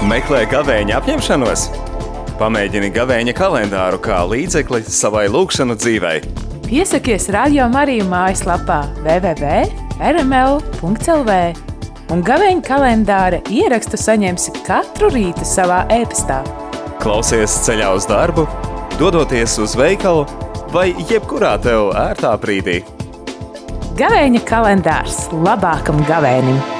Meklē gavēņa apņemšanos? Pamēģini gavēņa kalendāru kā līdzekli savai lūkšanu dzīvei. Piesakies Radio Mariju mājaslapā www.rml.lv un gavēņa kalendāra ierakstu saņemsi katru rītu savā e-pastā. Klausies ceļā uz darbu, dodoties uz veikalu vai jebkurā tev ērtā brīdī. Gavēņa kalendārs labākam gavēnim!